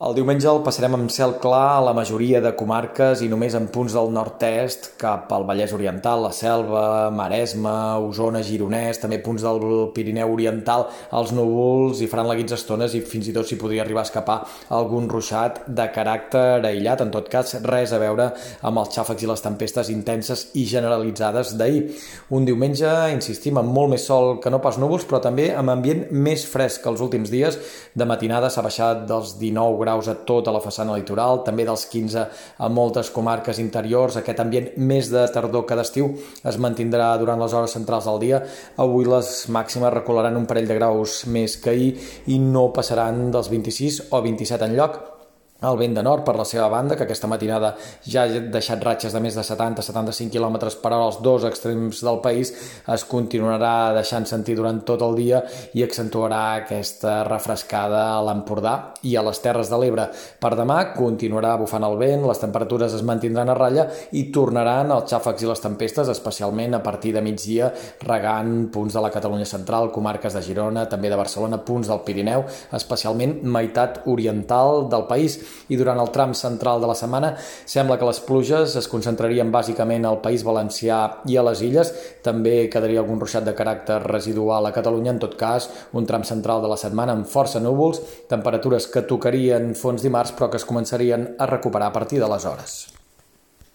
El diumenge el passarem amb cel clar a la majoria de comarques i només en punts del nord-est cap al Vallès Oriental, la Selva, Maresme, Osona, Gironès, també punts del Pirineu Oriental, els núvols hi faran la guitza estones i fins i tot s'hi podria arribar a escapar algun ruixat de caràcter aïllat, en tot cas res a veure amb els xàfecs i les tempestes intenses i generalitzades d'ahir. Un diumenge, insistim, amb molt més sol que no pas núvols, però també amb ambient més fresc que els últims dies. De matinada s'ha baixat dels 19 graus graus a tota la façana litoral, també dels 15 a moltes comarques interiors. Aquest ambient més de tardor que d'estiu es mantindrà durant les hores centrals del dia. Avui les màximes recolaran un parell de graus més que ahir i no passaran dels 26 o 27 en lloc el vent de nord, per la seva banda, que aquesta matinada ja ha deixat ratxes de més de 70-75 km per hora als dos extrems del país, es continuarà deixant sentir durant tot el dia i accentuarà aquesta refrescada a l'Empordà i a les Terres de l'Ebre. Per demà continuarà bufant el vent, les temperatures es mantindran a ratlla i tornaran els xàfecs i les tempestes, especialment a partir de migdia, regant punts de la Catalunya central, comarques de Girona, també de Barcelona, punts del Pirineu, especialment meitat oriental del país i durant el tram central de la setmana sembla que les pluges es concentrarien bàsicament al País Valencià i a les Illes. També quedaria algun ruixat de caràcter residual a Catalunya, en tot cas, un tram central de la setmana amb força núvols, temperatures que tocarien fons dimarts però que es començarien a recuperar a partir de les hores.